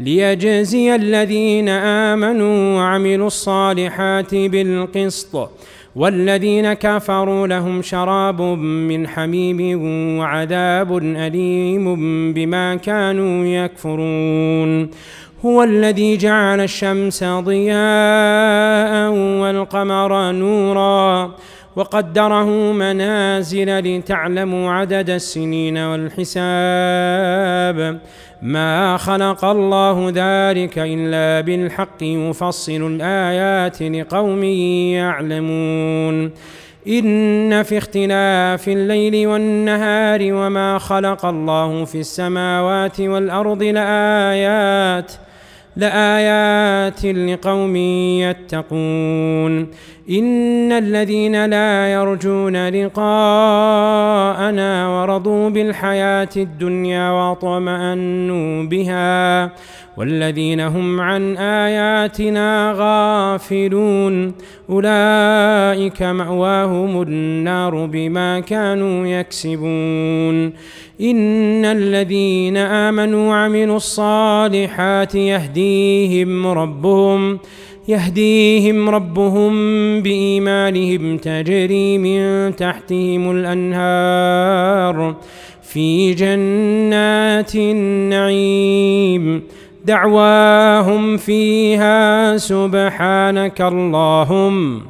ليجزي الذين آمنوا وعملوا الصالحات بالقسط والذين كفروا لهم شراب من حميم وعذاب أليم بما كانوا يكفرون. هو الذي جعل الشمس ضياء والقمر نورا وقدره منازل لتعلموا عدد السنين والحساب. ما خلق الله ذلك الا بالحق يفصل الايات لقوم يعلمون ان في اختلاف الليل والنهار وما خلق الله في السماوات والارض لايات لآيات لقوم يتقون إن الذين لا يرجون لقاءنا ورضوا بالحياة الدنيا واطمأنوا بها والذين هم عن آياتنا غافلون أولئك مأواهم النار بما كانوا يكسبون إن الذين آمنوا وعملوا الصالحات يهديهم ربهم يهديهم ربهم بإيمانهم تجري من تحتهم الأنهار في جنات النعيم. دعواهم فيها سبحانك اللهم.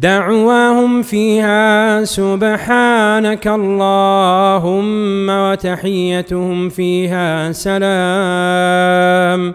دعواهم فيها سبحانك اللهم وتحيتهم فيها سلام.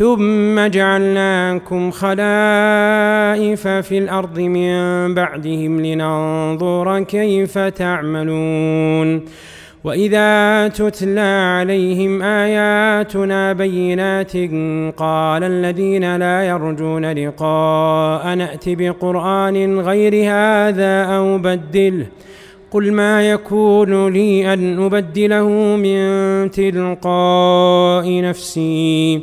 ثم جعلناكم خلائف في الأرض من بعدهم لننظر كيف تعملون. وإذا تتلى عليهم آياتنا بينات قال الذين لا يرجون لقاء نأت بقرآن غير هذا أو بدله قل ما يكون لي أن أبدله من تلقاء نفسي.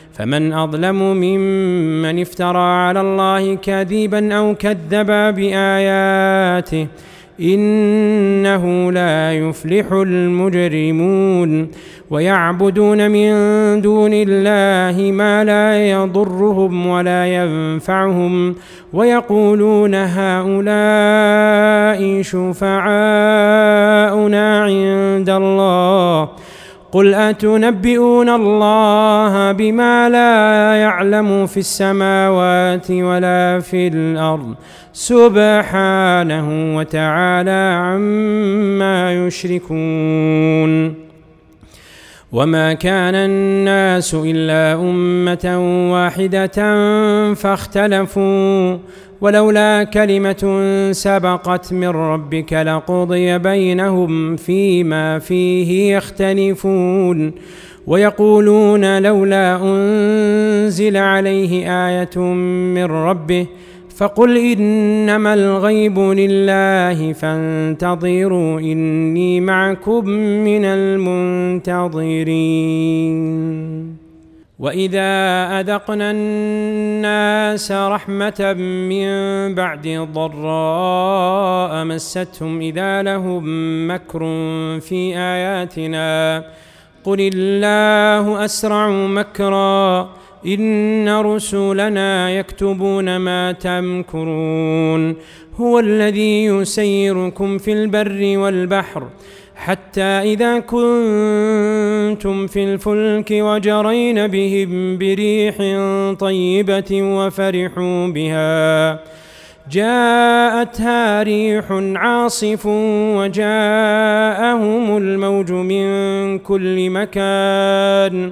فمن أظلم ممن افترى على الله كذبا أو كذب بآياته إنه لا يفلح المجرمون ويعبدون من دون الله ما لا يضرهم ولا ينفعهم ويقولون هؤلاء شفعاؤنا عند الله قل أتنبئون الله بما لا يعلم في السماوات ولا في الأرض سبحانه وتعالى عما يشركون وما كان الناس إلا أمة واحدة فاختلفوا ولولا كلمة سبقت من ربك لقضي بينهم فيما فيه يختلفون ويقولون لولا أنزل عليه آية من ربه فقل إنما الغيب لله فانتظروا إني معكم من المنتظرين. وإذا أذقنا الناس رحمة من بعد ضراء مستهم إذا لهم مكر في آياتنا قل الله أسرع مكرا إن رسلنا يكتبون ما تمكرون هو الذي يسيركم في البر والبحر حتى إذا كنتم في الفلك وجرين بهم بريح طيبة وفرحوا بها. جاءتها ريح عاصف وجاءهم الموج من كل مكان.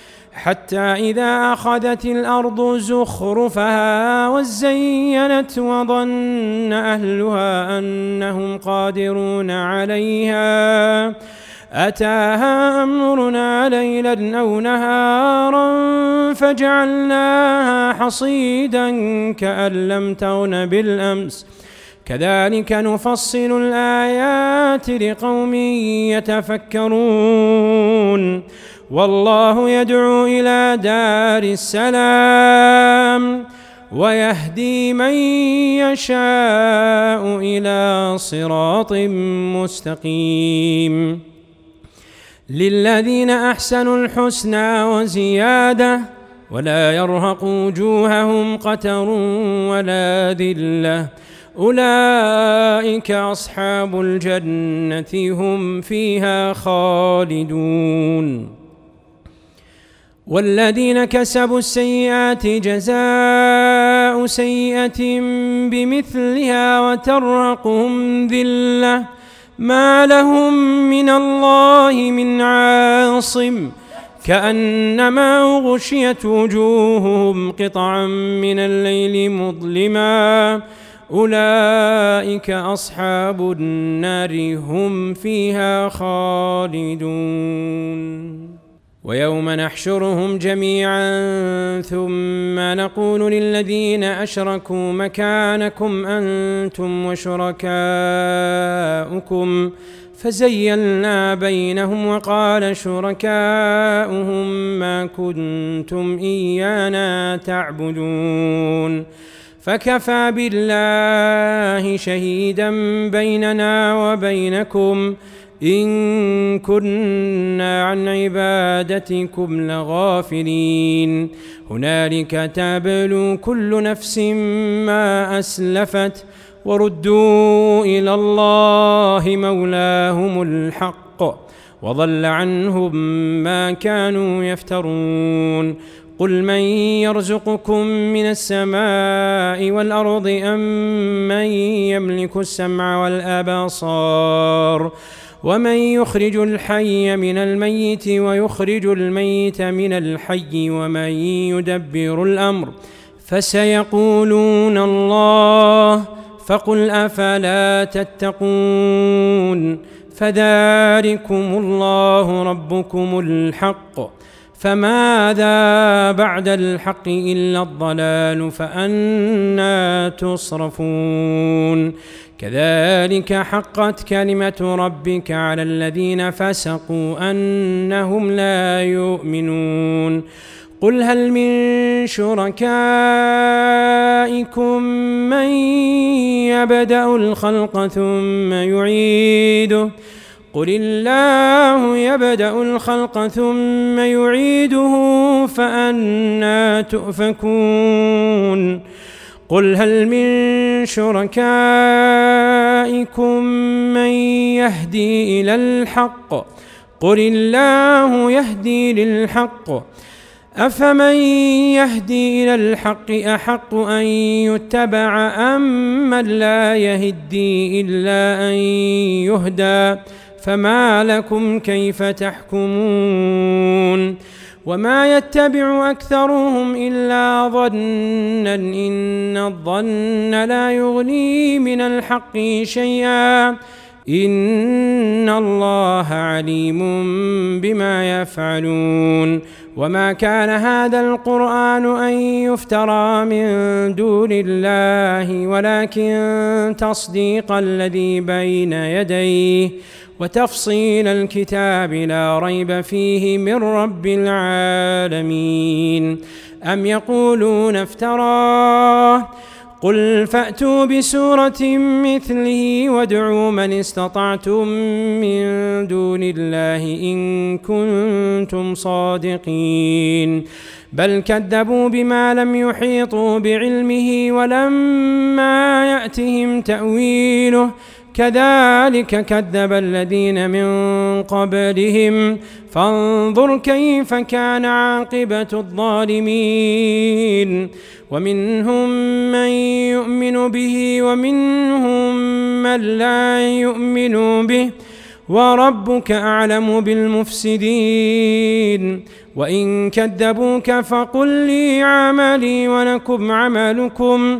حتى إذا أخذت الأرض زخرفها وزينت وظن أهلها أنهم قادرون عليها. أتاها أمرنا ليلا أو نهارا فجعلناها حصيدا كأن لم تغن بالأمس. كذلك نفصل الآيات لقوم يتفكرون. والله يدعو إلى دار السلام ويهدي من يشاء إلى صراط مستقيم. للذين أحسنوا الحسنى وزيادة ولا يرهق وجوههم قتر ولا ذلة. أولئك أصحاب الجنة هم فيها خالدون. والذين كسبوا السيئات جزاء سيئة بمثلها وترقهم ذلة. ما لهم من الله من عاصم. كأنما غشيت وجوههم قطعا من الليل مظلما. أولئك أصحاب النار هم فيها خالدون. ويوم نحشرهم جميعا ثم نقول للذين أشركوا مكانكم أنتم وشركاؤكم. فزيلنا بينهم وقال شركاؤهم ما كنتم إيانا تعبدون. فكفى بالله شهيدا بيننا وبينكم. إن كنا عن عبادتكم لغافلين. هنالك تبلو كل نفس ما أسلفت وردوا إلى الله مولاهم الحق وضل عنهم ما كانوا يفترون. قل من يرزقكم من السماء والأرض أم من يملك السمع والأبصار ومن يخرج الحي من الميت ويخرج الميت من الحي ومن يدبر الأمر فسيقولون الله فقل أفلا تتقون فذلكم الله ربكم الحق فماذا بعد الحق إلا الضلال فانى تصرفون كذلك حقت كلمة ربك على الذين فسقوا أنهم لا يؤمنون قل هل من شركائكم من يبدأ الخلق ثم يعيده قل الله يبدا الخلق ثم يعيده فانى تؤفكون قل هل من شركائكم من يهدي إلى الحق قل الله يهدي للحق افمن يهدي إلى الحق احق ان يتبع ام من لا يهدي الا ان يهدى فما لكم كيف تحكمون وما يتبع أكثرهم إلا ظنا إن الظن لا يغني من الحق شيئا إن الله عليم بما يفعلون وما كان هذا القرآن أن يفترى من دون الله ولكن تصديق الذي بين يديه وتفصيل الكتاب لا ريب فيه من رب العالمين. أم يقولون افتراه؟ قل فأتوا بسورة مثله وادعوا من استطعتم من دون الله إن كنتم صادقين. بل كذبوا بما لم يحيطوا بعلمه ولما يأتهم تأويله كذلك كذب الذين من قبلهم. فانظر كيف كان عاقبة الظالمين. ومنهم من يؤمن به ومنهم من لا يؤمن به. وربك أعلم بالمفسدين. وإن كذبوك فقل لي عملي ولكم عملكم.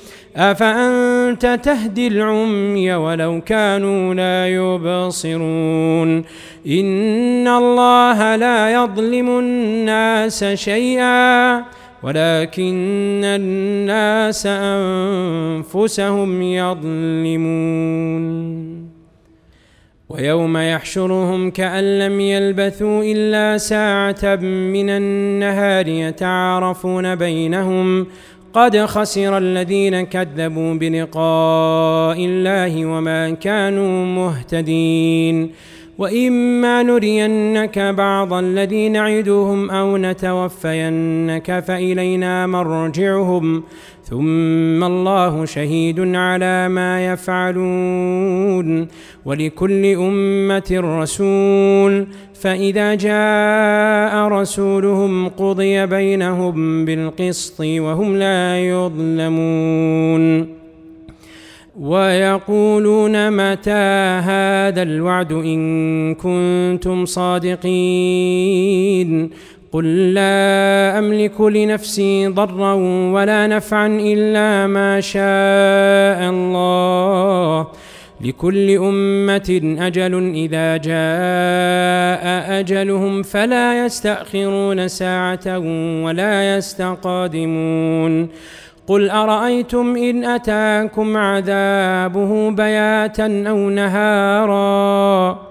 أفأنت تهدي العمي ولو كانوا لا يبصرون؟ إن الله لا يظلم الناس شيئا ولكن الناس أنفسهم يظلمون. ويوم يحشرهم كأن لم يلبثوا إلا ساعة من النهار يتعارفون بينهم قد خسر الذين كذبوا بلقاء الله وما كانوا مهتدين واما نرينك بعض الذي نعدهم أو نتوفينك فالينا مرجعهم ثم الله شهيد على ما يفعلون ولكل أمة رسول. فإذا جاء رسولهم قضي بينهم بالقسط وهم لا يظلمون. ويقولون متى هذا الوعد إن كنتم صادقين؟ قل لا املك لنفسي ضرا ولا نفعا الا ما شاء الله لكل امه أجل اذا جاء اجلهم فلا يستاخرون ساعه ولا يستقادمون قل ارايتم ان اتاكم عذابه بياتا أو نهارا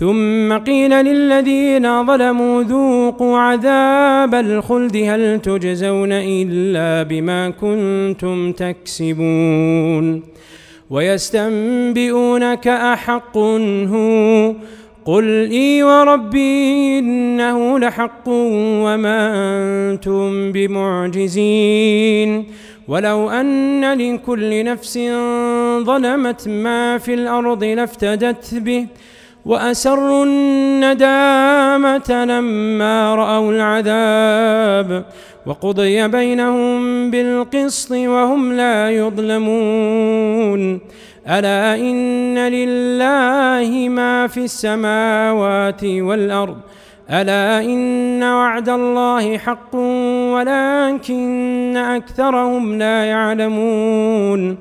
ثم قيل للذين ظلموا ذوقوا عذاب الخلد هل تجزون إلا بما كنتم تكسبون ويستنبئونك أحق هو قل إي وربي إنه لحق وما أنتم بمعجزين ولو أن لكل نفس ظلمت ما في الأرض لافتدت به وأسروا الندامة لما رأوا العذاب وقضي بينهم بالقسط وهم لا يظلمون. ألا إن لله ما في السماوات والأرض؟ ألا إن وعد الله حق ولكن أكثرهم لا يعلمون.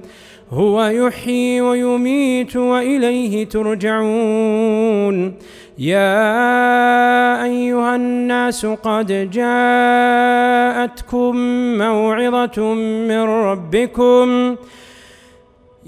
هو يحيي ويميت وإليه ترجعون. يا أيها الناس قد جاءتكم موعظة من ربكم.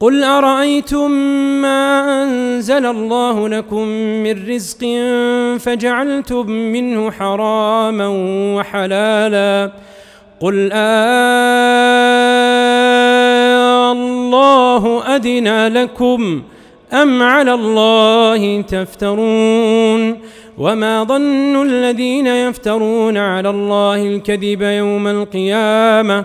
قل ارايتم ما انزل الله لكم من رزق فجعلتم منه حراما وحلالا قل آه الله أذن لكم أم على الله تفترون وما ظن الذين يفترون على الله الكذب يوم القيامة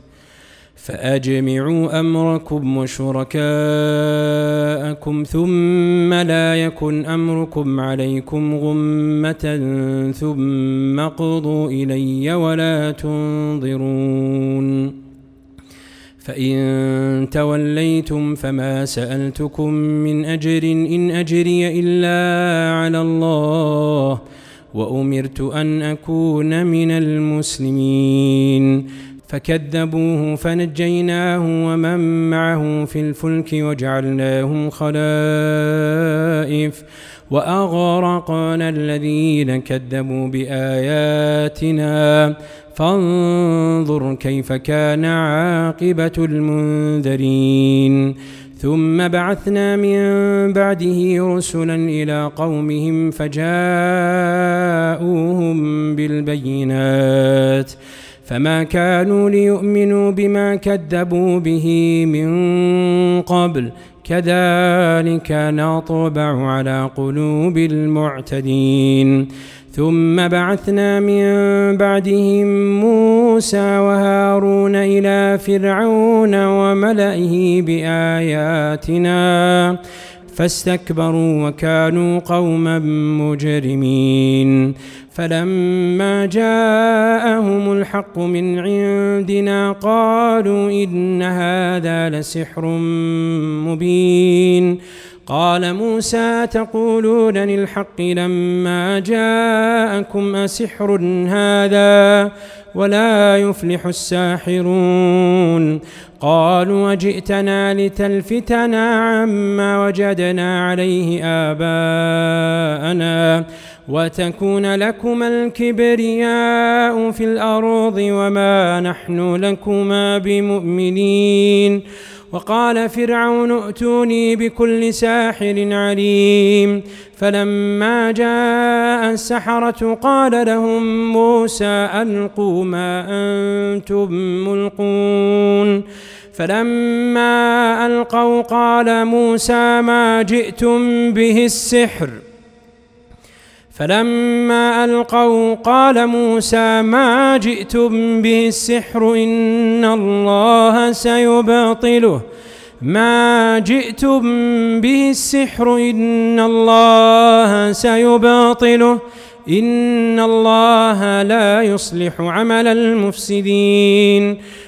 فأجمعوا أمركم وشركاءكم ثم لا يكن أمركم عليكم غمة ثم قضوا إلي ولا تنظرون. فإن توليتم فما سألتكم من أجر إن أجري إلا على الله وأمرت أن أكون من المسلمين. فكذبوه فنجيناه ومن معه في الفلك وجعلناهم خلائف وأغرقنا الذين كذبوا بآياتنا. فانظر كيف كان عاقبة المنذرين. ثم بعثنا من بعده رسلا إلى قومهم فجاءوهم بالبينات. فما كانوا ليؤمنوا بما كذبوا به من قبل. كذلك نطبع على قلوب المعتدين. ثم بعثنا من بعدهم موسى وهارون إلى فرعون وملئه بآياتنا. فاستكبروا وكانوا قوما مجرمين. فلما جاءهم الحق من عندنا قالوا إن هذا لسحر مبين. قال موسى تقولون للحق لما جاءكم أسحر هذا ولا يفلح الساحرون قالوا وجئتنا لتلفتنا عما وجدنا عليه آباءنا وتكون لكما الكبرياء في الأرض وما نحن لكما بمؤمنين وقال فرعون ائتوني بكل ساحر عليم. فلما جاء السحرة قال لهم موسى ألقوا ما أنتم ملقون. فلما ألقوا قال موسى ما جئتم به السحر. فلما ألقوا قال موسى ما جئتم به السحر إن الله سيبطله. ما جئتم به السحر إن الله سيبطله. إن الله لا يصلح عمل المفسدين.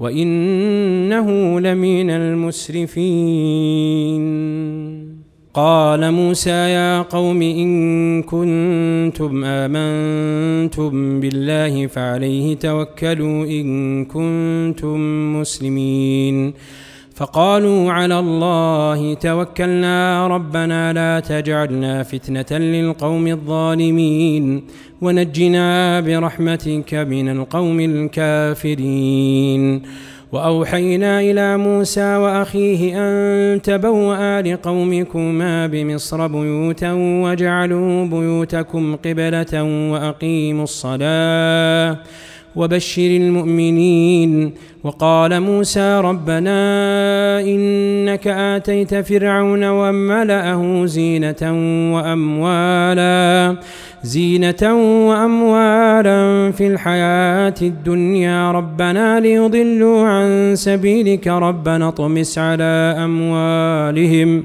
وإنه لمن المسرفين. وقال موسى يا قوم إن كنتم آمنتم بالله فعليه توكلوا إن كنتم مسلمين. فقالوا على الله توكلنا ربنا لا تجعلنا فتنة للقوم الظالمين ونجنا برحمتك من القوم الكافرين. وأوحينا إلى موسى وأخيه أن تبوأ لقومكما بمصر بيوتا واجعلوا بيوتكم قبلة وأقيموا الصلاة. وبشر المؤمنين وقال موسى ربنا إنك آتيت فرعون وملأه زينة وأموالا زينة وأموالا في الحياة الدنيا. ربنا ليضلوا عن سبيلك ربنا اطمس على أموالهم.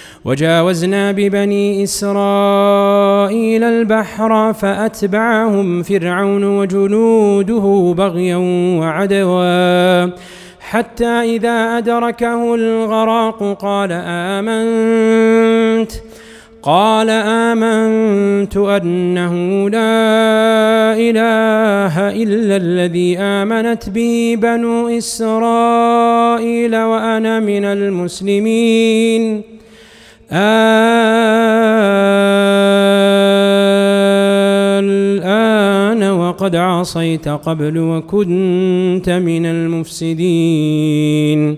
وجاوزنا ببني إسرائيل البحر فأتبعهم فرعون وجنوده بغيا وعدوا. حتى إذا أدركه الغراق قال آمنت. قال آمنت أنه لا إله إلا الذي آمنت به بنو إسرائيل وأنا من المسلمين. الآن وقد عصيت قبل وكنت من المفسدين.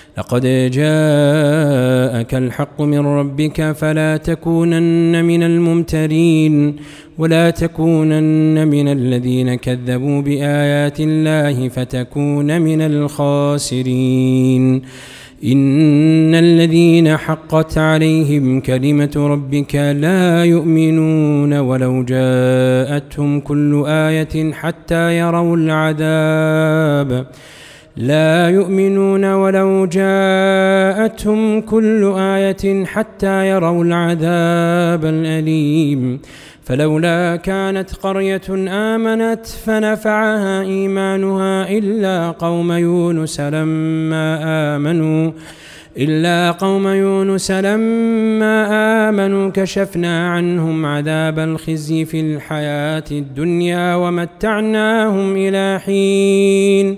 لقد جاءك الحق من ربك فلا تكونن من الممترين ولا تكونن من الذين كذبوا بآيات الله فتكون من الخاسرين. إن الذين حقت عليهم كلمة ربك لا يؤمنون ولو جاءتهم كل آية حتى يروا العذاب. لا يؤمنون ولو جاءتهم كل آية حتى يروا العذاب الأليم. فلولا كانت قرية آمنت فنفعها إيمانها إلا قوم يونس لما آمنوا إلا قوم يونس لما آمنوا كشفنا عنهم عذاب الخزي في الحياة الدنيا ومتعناهم إلى حين.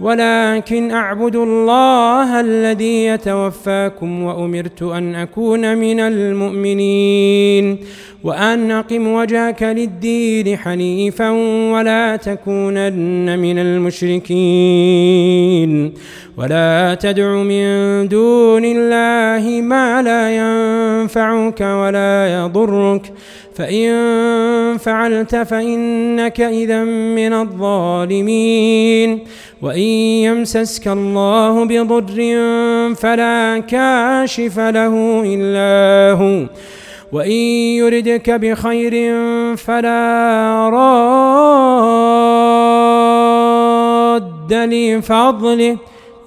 ولكن أعبد الله الذي يتوفاكم وأمرت أن أكون من المؤمنين وأن أقم وجهك للدين حنيفا ولا تكونن من المشركين ولا تدع من دون الله ما لا ينفعك ولا يضرك. فإن فعلت فإنك إذا من الظالمين. وإن يمسسك الله بضر فلا كاشف له إلا هو. وإن يردك بخير فلا راد لفضله.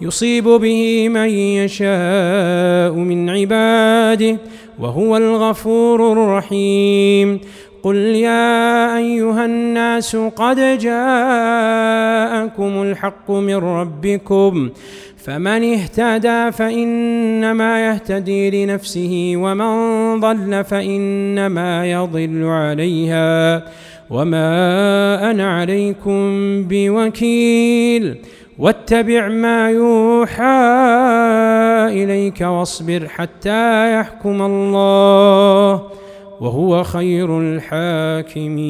يصيب به من يشاء من عباده. وهو الغفور الرحيم. قل يا أيها الناس قد جاءكم الحق من ربكم. فمن اهتدى فإنما يهتدي لنفسه ومن ضل فإنما يضل عليها. وما أنا عليكم بوكيل. واتبع ما يوحى إليك واصبر حتى يحكم الله وهو خير الحاكمين.